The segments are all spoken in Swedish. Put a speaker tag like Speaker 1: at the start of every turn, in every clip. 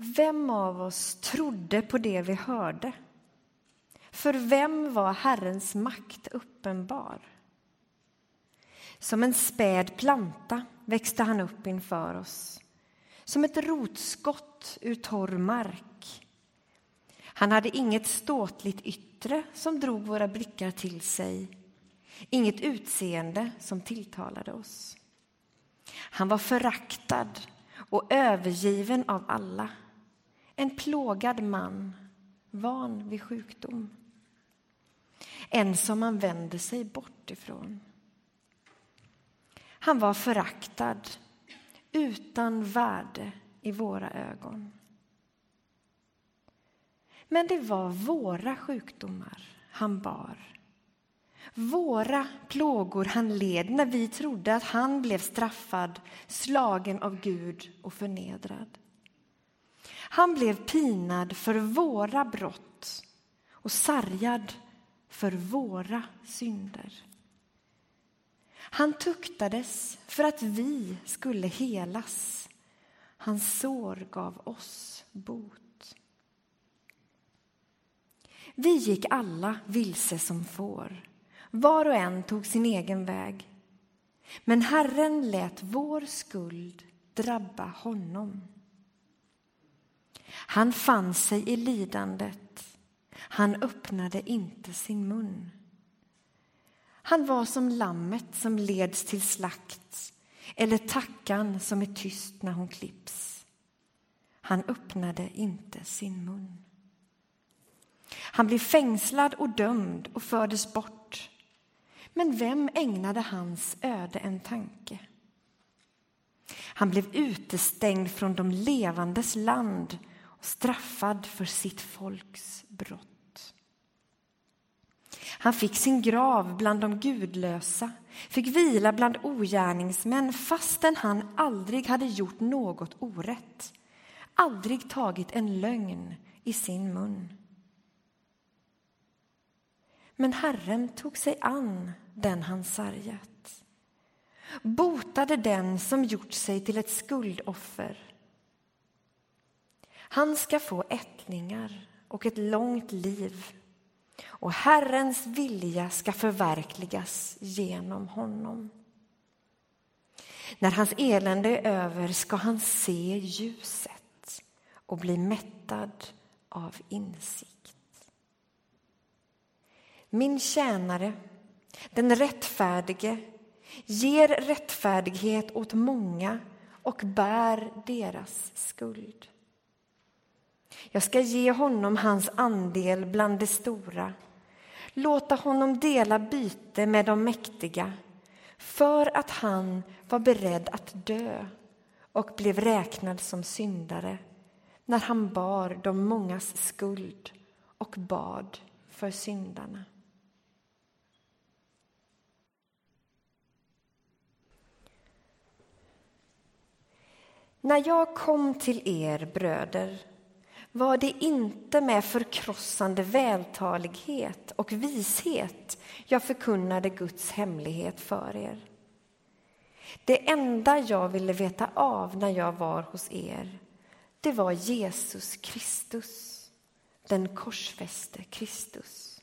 Speaker 1: Vem av oss trodde på det vi hörde? För vem var Herrens makt uppenbar? Som en späd planta växte han upp inför oss som ett rotskott ur torr mark. Han hade inget ståtligt yttre som drog våra blickar till sig inget utseende som tilltalade oss. Han var föraktad och övergiven av alla en plågad man, van vid sjukdom en som man vänder sig bort ifrån. Han var föraktad, utan värde i våra ögon. Men det var våra sjukdomar han bar. Våra plågor han led när vi trodde att han blev straffad, slagen av Gud och förnedrad. Han blev pinad för våra brott och sargad för våra synder. Han tuktades för att vi skulle helas. Hans sår gav oss bot. Vi gick alla vilse som får. Var och en tog sin egen väg. Men Herren lät vår skuld drabba honom. Han fann sig i lidandet. Han öppnade inte sin mun. Han var som lammet som leds till slakt eller tackan som är tyst när hon klipps. Han öppnade inte sin mun. Han blev fängslad och dömd och fördes bort. Men vem ägnade hans öde en tanke? Han blev utestängd från de levandes land straffad för sitt folks brott. Han fick sin grav bland de gudlösa, fick vila bland ogärningsmän fastän han aldrig hade gjort något orätt, aldrig tagit en lögn i sin mun. Men Herren tog sig an den han sargat botade den som gjort sig till ett skuldoffer. Han ska få ättlingar och ett långt liv och Herrens vilja ska förverkligas genom honom. När hans elände är över ska han se ljuset och bli mättad av insikt. Min tjänare, den rättfärdige, ger rättfärdighet åt många och bär deras skuld. Jag ska ge honom hans andel bland de stora låta honom dela byte med de mäktiga för att han var beredd att dö och blev räknad som syndare när han bar de mångas skuld och bad för syndarna. När jag kom till er, bröder, var det inte med förkrossande vältalighet och vishet jag förkunnade Guds hemlighet för er. Det enda jag ville veta av när jag var hos er, det var Jesus Kristus, den korsfäste Kristus.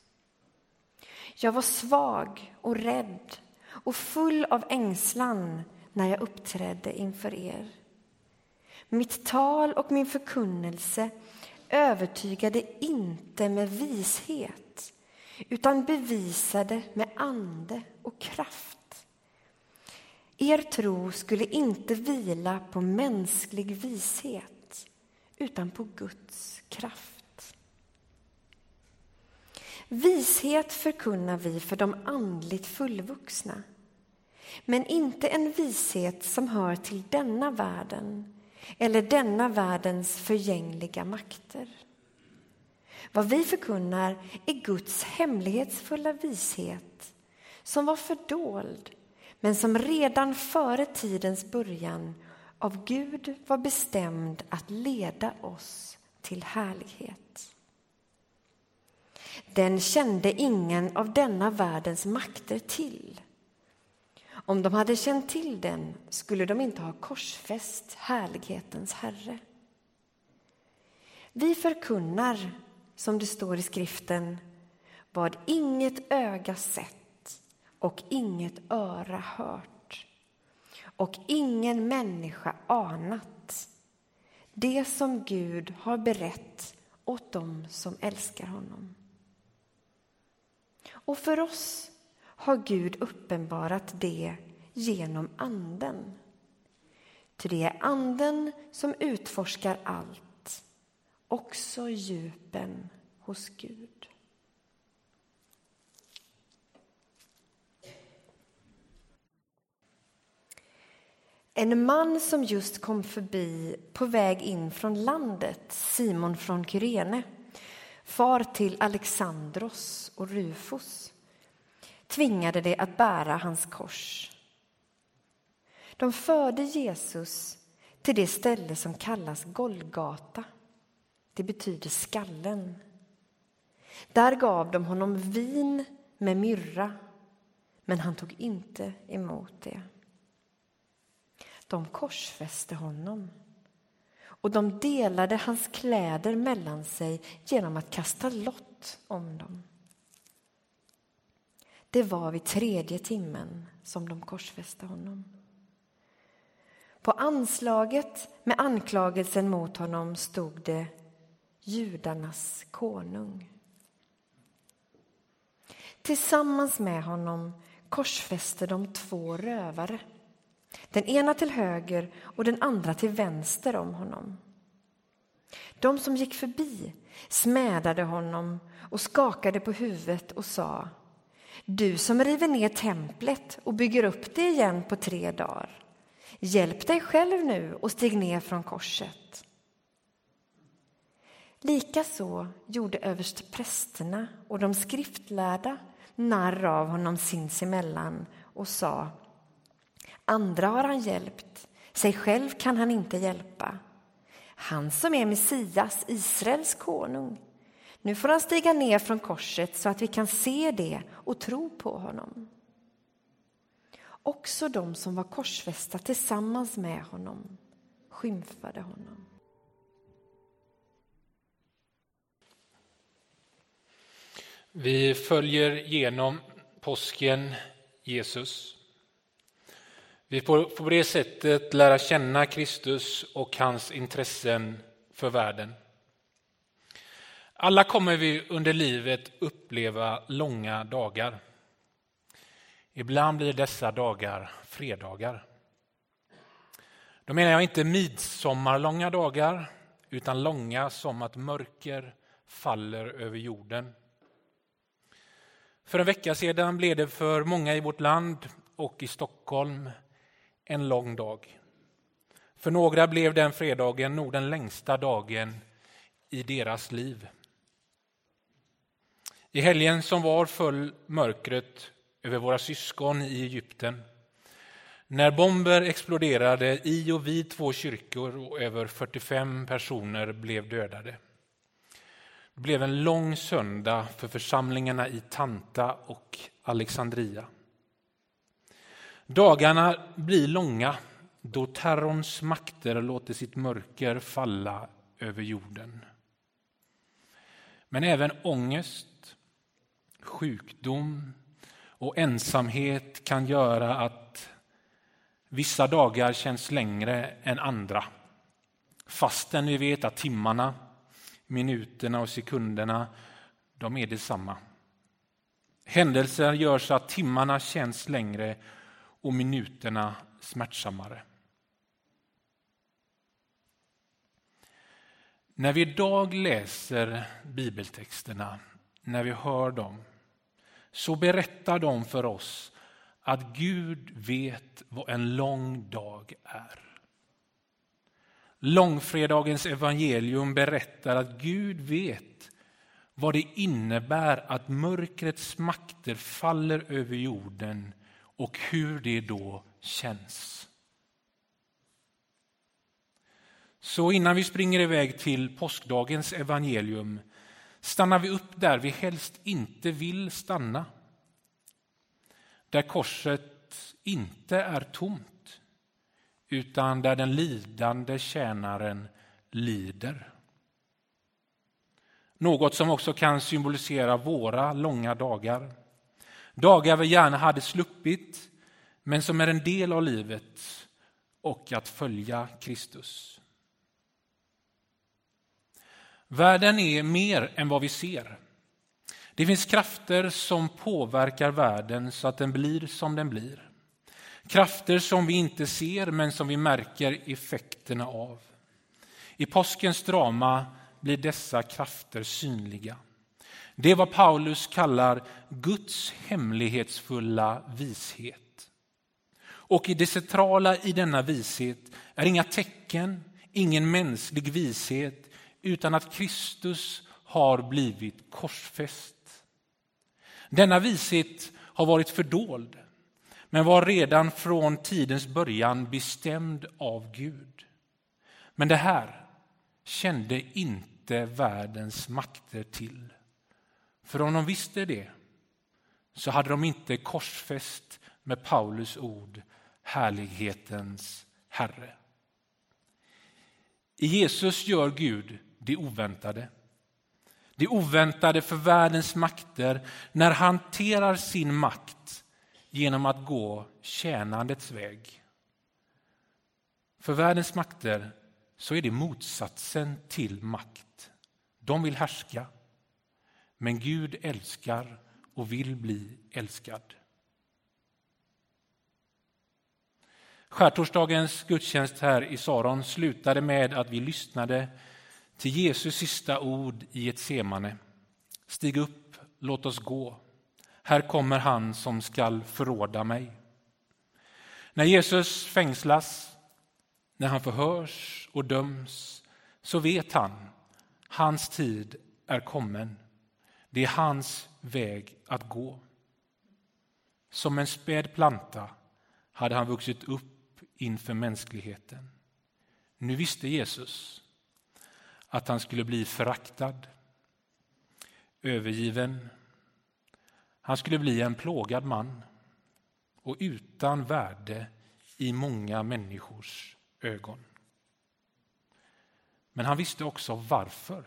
Speaker 1: Jag var svag och rädd och full av ängslan när jag uppträdde inför er. Mitt tal och min förkunnelse övertygade inte med vishet utan bevisade med ande och kraft. Er tro skulle inte vila på mänsklig vishet utan på Guds kraft. Vishet förkunnar vi för de andligt fullvuxna men inte en vishet som hör till denna världen eller denna världens förgängliga makter. Vad vi förkunnar är Guds hemlighetsfulla vishet som var fördold men som redan före tidens början av Gud var bestämd att leda oss till härlighet. Den kände ingen av denna världens makter till om de hade känt till den skulle de inte ha korsfäst härlighetens Herre. Vi förkunnar, som det står i skriften, vad inget öga sett och inget öra hört och ingen människa anat det som Gud har berett åt dem som älskar honom. Och för oss har Gud uppenbarat det genom Anden. Ty det är Anden som utforskar allt, också djupen hos Gud. En man som just kom förbi på väg in från landet, Simon från Kyrene, far till Alexandros och Rufus, tvingade det att bära hans kors. De förde Jesus till det ställe som kallas Golgata. Det betyder skallen. Där gav de honom vin med myrra, men han tog inte emot det. De korsfäste honom och de delade hans kläder mellan sig genom att kasta lott om dem. Det var vid tredje timmen som de korsfäste honom. På anslaget med anklagelsen mot honom stod det judarnas konung. Tillsammans med honom korsfäste de två rövare den ena till höger och den andra till vänster om honom. De som gick förbi smädade honom och skakade på huvudet och sa du som river ner templet och bygger upp det igen på tre dagar. Hjälp dig själv nu och stig ner från korset. Likaså gjorde översteprästerna och de skriftlärda narr av honom sinsemellan och sa Andra har han hjälpt, sig själv kan han inte hjälpa. Han som är Messias, Israels konung. Nu får han stiga ner från korset så att vi kan se det och tro på honom. Också de som var korsfästa tillsammans med honom skymfade honom.
Speaker 2: Vi följer genom påsken Jesus. Vi får på det sättet lära känna Kristus och hans intressen för världen. Alla kommer vi under livet uppleva långa dagar. Ibland blir dessa dagar fredagar. Då menar jag inte midsommarlånga dagar utan långa som att mörker faller över jorden. För en vecka sedan blev det för många i vårt land och i Stockholm en lång dag. För några blev den fredagen nog den längsta dagen i deras liv. I helgen som var föll mörkret över våra syskon i Egypten. När bomber exploderade i och vid två kyrkor och över 45 personer blev dödade. Det blev en lång söndag för församlingarna i Tanta och Alexandria. Dagarna blir långa då terrorns makter låter sitt mörker falla över jorden. Men även ångest, sjukdom och ensamhet kan göra att vissa dagar känns längre än andra. Fastän vi vet att timmarna, minuterna och sekunderna de är detsamma. Händelser gör så att timmarna känns längre och minuterna smärtsammare. När vi idag läser bibeltexterna, när vi hör dem, så berättar de för oss att Gud vet vad en lång dag är. Långfredagens evangelium berättar att Gud vet vad det innebär att mörkrets makter faller över jorden och hur det då känns. Så innan vi springer iväg till påskdagens evangelium stannar vi upp där vi helst inte vill stanna. Där korset inte är tomt utan där den lidande tjänaren lider. Något som också kan symbolisera våra långa dagar. Dagar vi gärna hade sluppit, men som är en del av livet och att följa Kristus. Världen är mer än vad vi ser. Det finns krafter som påverkar världen så att den blir som den blir. Krafter som vi inte ser men som vi märker effekterna av. I påskens drama blir dessa krafter synliga. Det är vad Paulus kallar Guds hemlighetsfulla vishet. Och i det centrala i denna vishet är inga tecken, ingen mänsklig vishet utan att Kristus har blivit korsfäst. Denna vishet har varit fördold men var redan från tidens början bestämd av Gud. Men det här kände inte världens makter till. För om de visste det så hade de inte korsfäst med Paulus ord härlighetens Herre. I Jesus gör Gud det oväntade. Det oväntade för världens makter när han hanterar sin makt genom att gå tjänandets väg. För världens makter så är det motsatsen till makt. De vill härska, men Gud älskar och vill bli älskad. Skärtorsdagens gudstjänst här i Saron slutade med att vi lyssnade till Jesus sista ord i ett semane. Stig upp, låt oss gå. Här kommer han som skall förråda mig. När Jesus fängslas, när han förhörs och döms, så vet han, hans tid är kommen. Det är hans väg att gå. Som en späd planta hade han vuxit upp inför mänskligheten. Nu visste Jesus att han skulle bli föraktad, övergiven. Han skulle bli en plågad man och utan värde i många människors ögon. Men han visste också varför.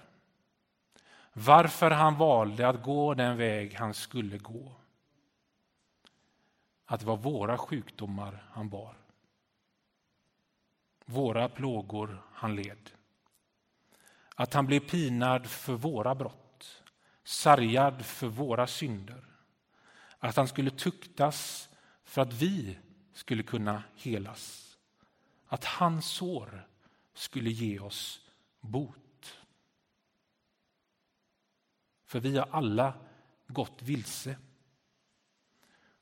Speaker 2: Varför han valde att gå den väg han skulle gå. Att det var våra sjukdomar han bar. Våra plågor han led. Att han blev pinad för våra brott, sargad för våra synder. Att han skulle tuktas för att vi skulle kunna helas. Att hans sår skulle ge oss bot. För vi har alla gått vilse.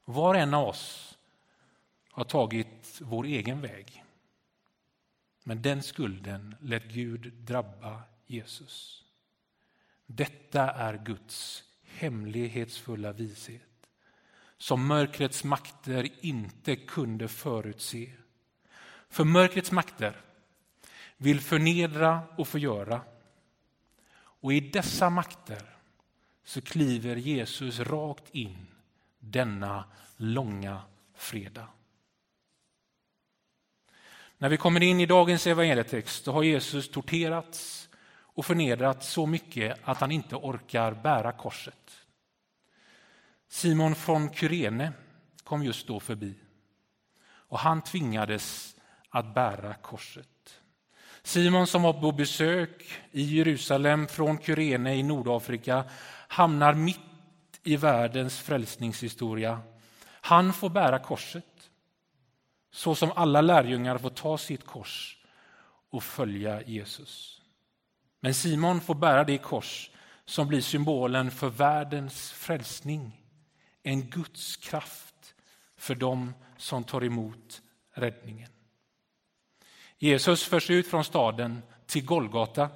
Speaker 2: Var och en av oss har tagit vår egen väg. Men den skulden lät Gud drabba Jesus. Detta är Guds hemlighetsfulla vishet som mörkrets makter inte kunde förutse. För mörkrets makter vill förnedra och förgöra. Och i dessa makter så kliver Jesus rakt in denna långa fredag. När vi kommer in i dagens evangelietext så har Jesus torterats och förnedrat så mycket att han inte orkar bära korset. Simon från Kyrene kom just då förbi och han tvingades att bära korset. Simon som var på besök i Jerusalem från Kyrene i Nordafrika hamnar mitt i världens frälsningshistoria. Han får bära korset så som alla lärjungar får ta sitt kors och följa Jesus. Men Simon får bära det kors som blir symbolen för världens frälsning. En Guds kraft för dem som tar emot räddningen. Jesus förs ut från staden till Golgata,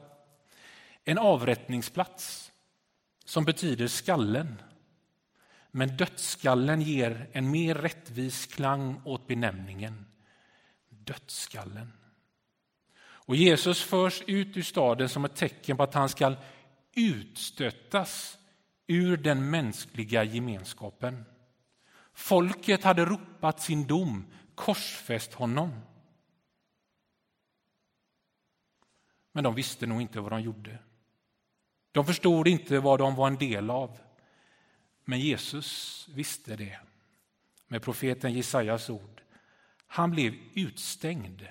Speaker 2: en avrättningsplats som betyder skallen. Men dödsskallen ger en mer rättvis klang åt benämningen dödsskallen. Och Jesus förs ut ur staden som ett tecken på att han ska utstötas ur den mänskliga gemenskapen. Folket hade ropat sin dom, korsfäst honom. Men de visste nog inte vad de gjorde. De förstod inte vad de var en del av. Men Jesus visste det med profeten Jesajas ord. Han blev utstängd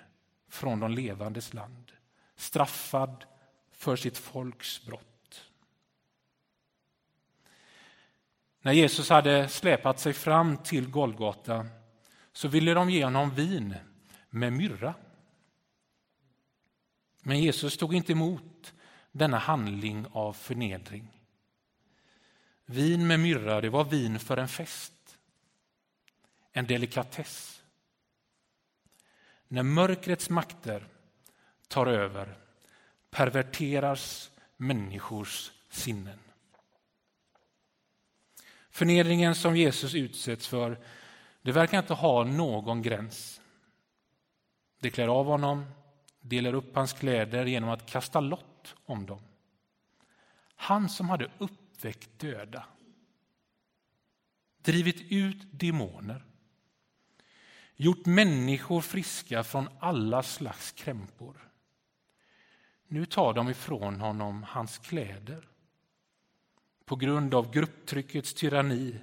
Speaker 2: från de levandes land, straffad för sitt folks brott. När Jesus hade släpat sig fram till Golgata så ville de ge honom vin med myrra. Men Jesus tog inte emot denna handling av förnedring. Vin med myrra, det var vin för en fest. En delikatess. När mörkrets makter tar över perverteras människors sinnen. Förnedringen som Jesus utsätts för det verkar inte ha någon gräns. De klär av honom, delar upp hans kläder genom att kasta lott om dem. Han som hade uppväckt döda, drivit ut demoner, gjort människor friska från alla slags krämpor. Nu tar de ifrån honom hans kläder på grund av grupptryckets tyranni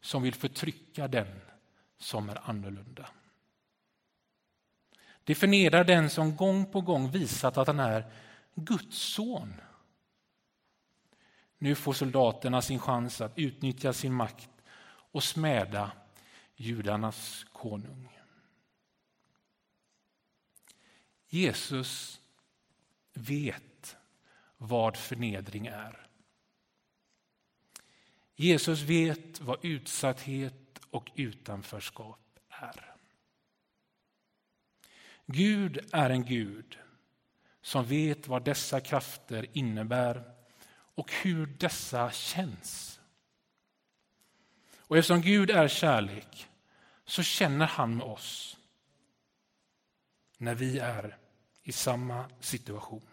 Speaker 2: som vill förtrycka den som är annorlunda. Det förnedrar den som gång på gång visat att han är Guds son. Nu får soldaterna sin chans att utnyttja sin makt och smäda judarnas konung. Jesus vet vad förnedring är. Jesus vet vad utsatthet och utanförskap är. Gud är en Gud som vet vad dessa krafter innebär och hur dessa känns. Och eftersom Gud är kärlek så känner han med oss när vi är i samma situation.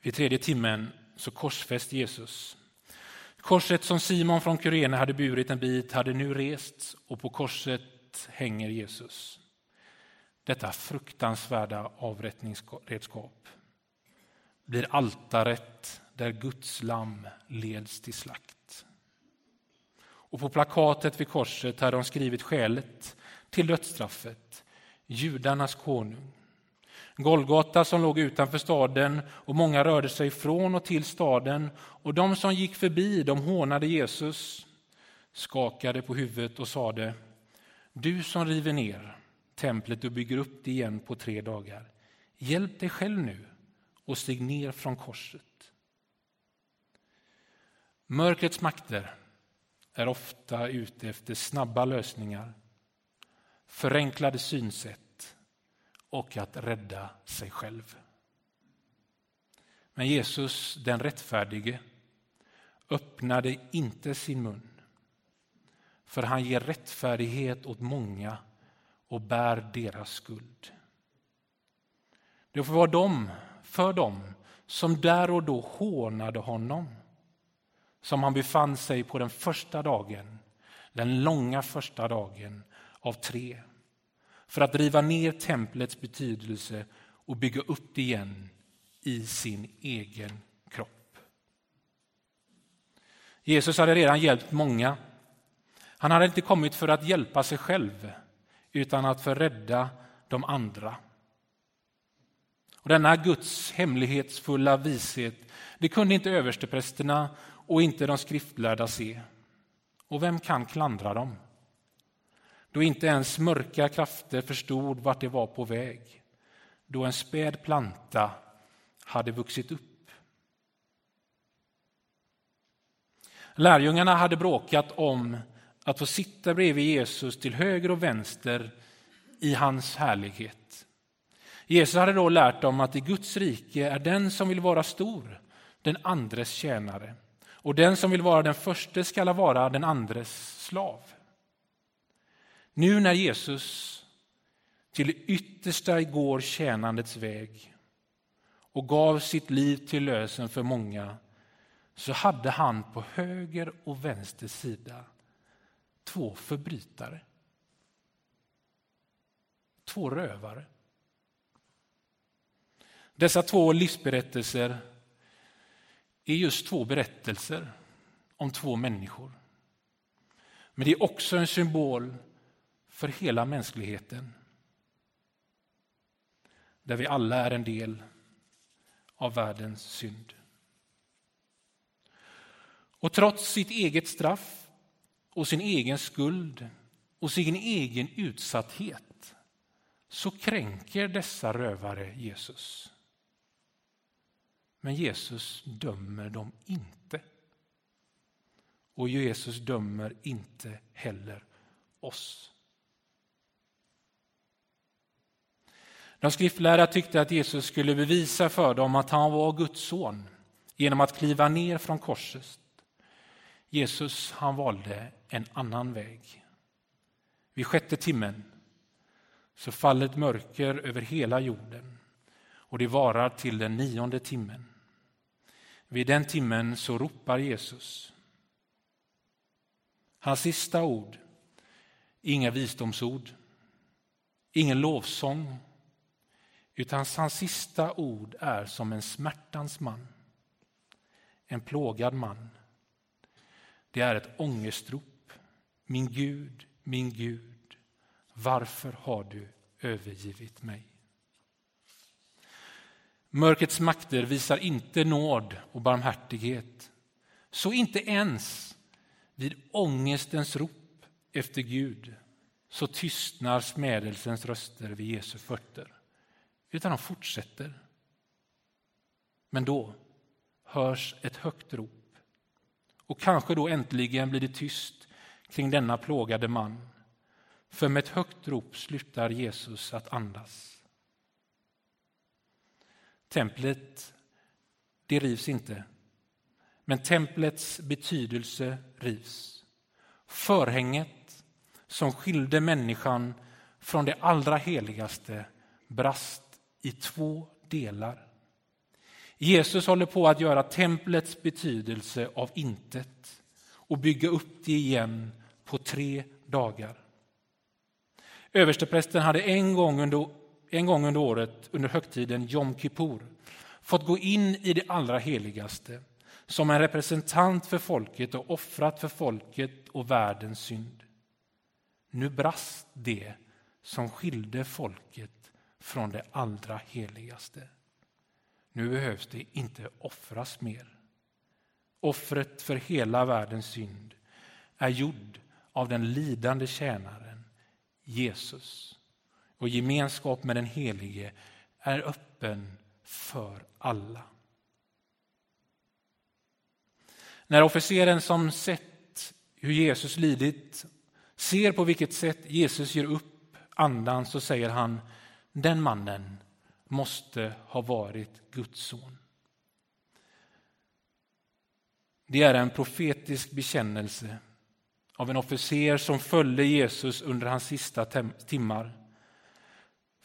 Speaker 2: Vid tredje timmen så korsfäst Jesus. Korset som Simon från Kyrene hade burit en bit hade nu rests och på korset hänger Jesus. Detta fruktansvärda avrättningsredskap blir altaret där Guds lamm leds till slakt. Och på plakatet vid korset hade de skrivit skälet till dödsstraffet, judarnas konung. Golgata som låg utanför staden och många rörde sig från och till staden och de som gick förbi de hånade Jesus, skakade på huvudet och sade Du som river ner templet och bygger upp det igen på tre dagar, hjälp dig själv nu och stig ner från korset. Mörkrets makter är ofta ute efter snabba lösningar, förenklade synsätt och att rädda sig själv. Men Jesus, den rättfärdige, öppnade inte sin mun för han ger rättfärdighet åt många och bär deras skuld. Det får vara dem, för dem som där och då hånade honom som han befann sig på den första dagen, den långa första dagen av tre för att riva ner templets betydelse och bygga upp det igen i sin egen kropp. Jesus hade redan hjälpt många. Han hade inte kommit för att hjälpa sig själv utan att förrädda de andra. Och denna Guds hemlighetsfulla vishet det kunde inte översteprästerna och inte de skriftlärda se. Och vem kan klandra dem? Då inte ens mörka krafter förstod vart det var på väg. Då en späd planta hade vuxit upp. Lärjungarna hade bråkat om att få sitta bredvid Jesus till höger och vänster i hans härlighet. Jesus hade då lärt dem att i Guds rike är den som vill vara stor den andres tjänare och den som vill vara den förste skall vara den andres slav. Nu när Jesus till det yttersta går tjänandets väg och gav sitt liv till lösen för många så hade han på höger och vänster sida två förbrytare. Två rövare. Dessa två livsberättelser är just två berättelser om två människor. Men det är också en symbol för hela mänskligheten. Där vi alla är en del av världens synd. Och trots sitt eget straff och sin egen skuld och sin egen utsatthet så kränker dessa rövare Jesus. Men Jesus dömer dem inte. Och Jesus dömer inte heller oss. De skriftlärda tyckte att Jesus skulle bevisa för dem att han var Guds son genom att kliva ner från korset. Jesus han valde en annan väg. Vid sjätte timmen så faller ett mörker över hela jorden och det varar till den nionde timmen. Vid den timmen så ropar Jesus. Hans sista ord, inga visdomsord, ingen lovsång, utan hans sista ord är som en smärtans man, en plågad man. Det är ett ångestrop. Min Gud, min Gud, varför har du övergivit mig? Mörkrets makter visar inte nåd och barmhärtighet. Så inte ens vid ångestens rop efter Gud så tystnar smädelsens röster vid Jesu fötter, utan de fortsätter. Men då hörs ett högt rop och kanske då äntligen blir det tyst kring denna plågade man. För med ett högt rop slutar Jesus att andas. Templet, det rivs inte. Men templets betydelse rivs. Förhänget som skilde människan från det allra heligaste brast i två delar. Jesus håller på att göra templets betydelse av intet och bygga upp det igen på tre dagar. Översteprästen hade en gång under en gång under året under högtiden Jom Kippur fått gå in i det allra heligaste som en representant för folket och offrat för folket och världens synd. Nu brast det som skilde folket från det allra heligaste. Nu behövs det inte offras mer. Offret för hela världens synd är gjord av den lidande tjänaren Jesus och gemenskap med den Helige är öppen för alla. När officeren som sett hur Jesus lidit ser på vilket sätt Jesus ger upp andan så säger han den mannen måste ha varit Guds son. Det är en profetisk bekännelse av en officer som följde Jesus under hans sista timmar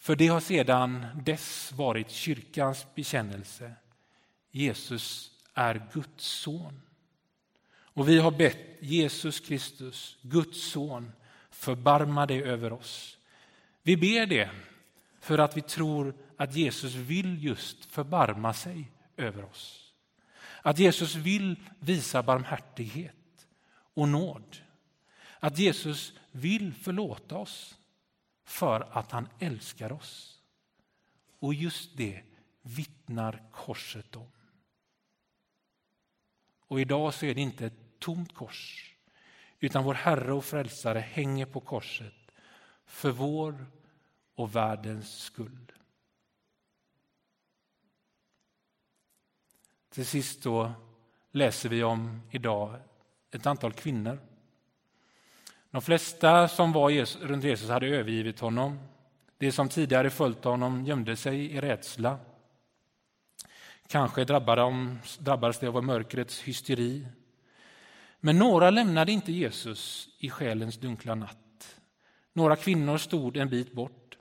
Speaker 2: för det har sedan dess varit kyrkans bekännelse. Jesus är Guds son. Och vi har bett Jesus Kristus, Guds son, förbarma dig över oss. Vi ber det för att vi tror att Jesus vill just förbarma sig över oss. Att Jesus vill visa barmhärtighet och nåd. Att Jesus vill förlåta oss för att han älskar oss. Och just det vittnar korset om. Och idag så är det inte ett tomt kors utan vår Herre och Frälsare hänger på korset för vår och världens skull. Till sist då läser vi om idag ett antal kvinnor de flesta som var runt Jesus hade övergivit honom. De som tidigare följt honom gömde sig i rädsla. Kanske drabbades de av mörkrets hysteri. Men några lämnade inte Jesus i själens dunkla natt. Några kvinnor stod en bit bort.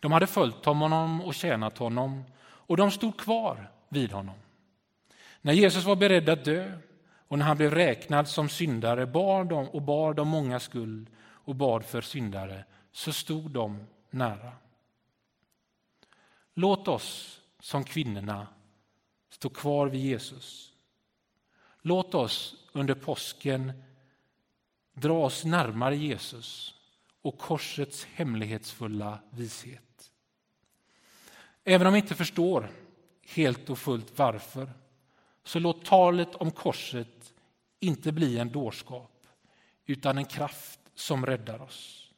Speaker 2: De hade följt honom och tjänat honom och de stod kvar vid honom. När Jesus var beredd att dö och när han blev räknad som syndare bar de och bar de många skuld och bad för syndare, så stod de nära. Låt oss som kvinnorna, stå kvar vid Jesus. Låt oss under påsken dra oss närmare Jesus och korsets hemlighetsfulla vishet. Även om vi inte förstår helt och fullt varför, så låt talet om korset inte bli en dårskap, utan en kraft som räddar oss.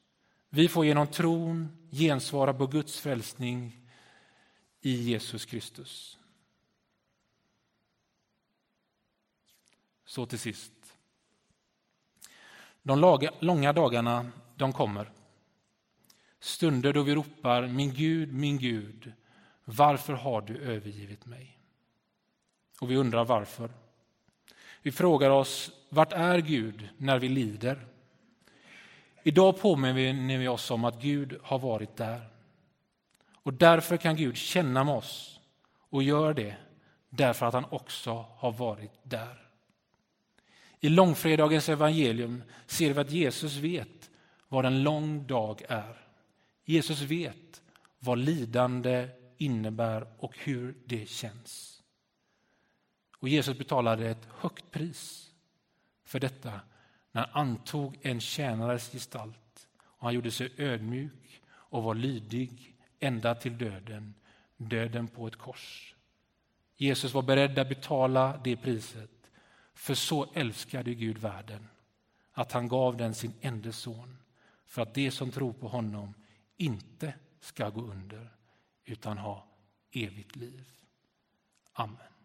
Speaker 2: Vi får genom tron gensvara på Guds frälsning i Jesus Kristus. Så till sist. De långa dagarna, de kommer. Stunder då vi ropar min Gud, min Gud, varför har du övergivit mig? Och vi undrar varför. Vi frågar oss, vart är Gud när vi lider? Idag påminner vi oss om att Gud har varit där. Och därför kan Gud känna med oss och gör det därför att han också har varit där. I långfredagens evangelium ser vi att Jesus vet vad en lång dag är. Jesus vet vad lidande innebär och hur det känns. Och Jesus betalade ett högt pris för detta när han antog en tjänares gestalt. Och han gjorde sig ödmjuk och var lydig ända till döden, döden på ett kors. Jesus var beredd att betala det priset, för så älskade Gud världen att han gav den sin enda son för att de som tror på honom inte ska gå under utan ha evigt liv. Amen.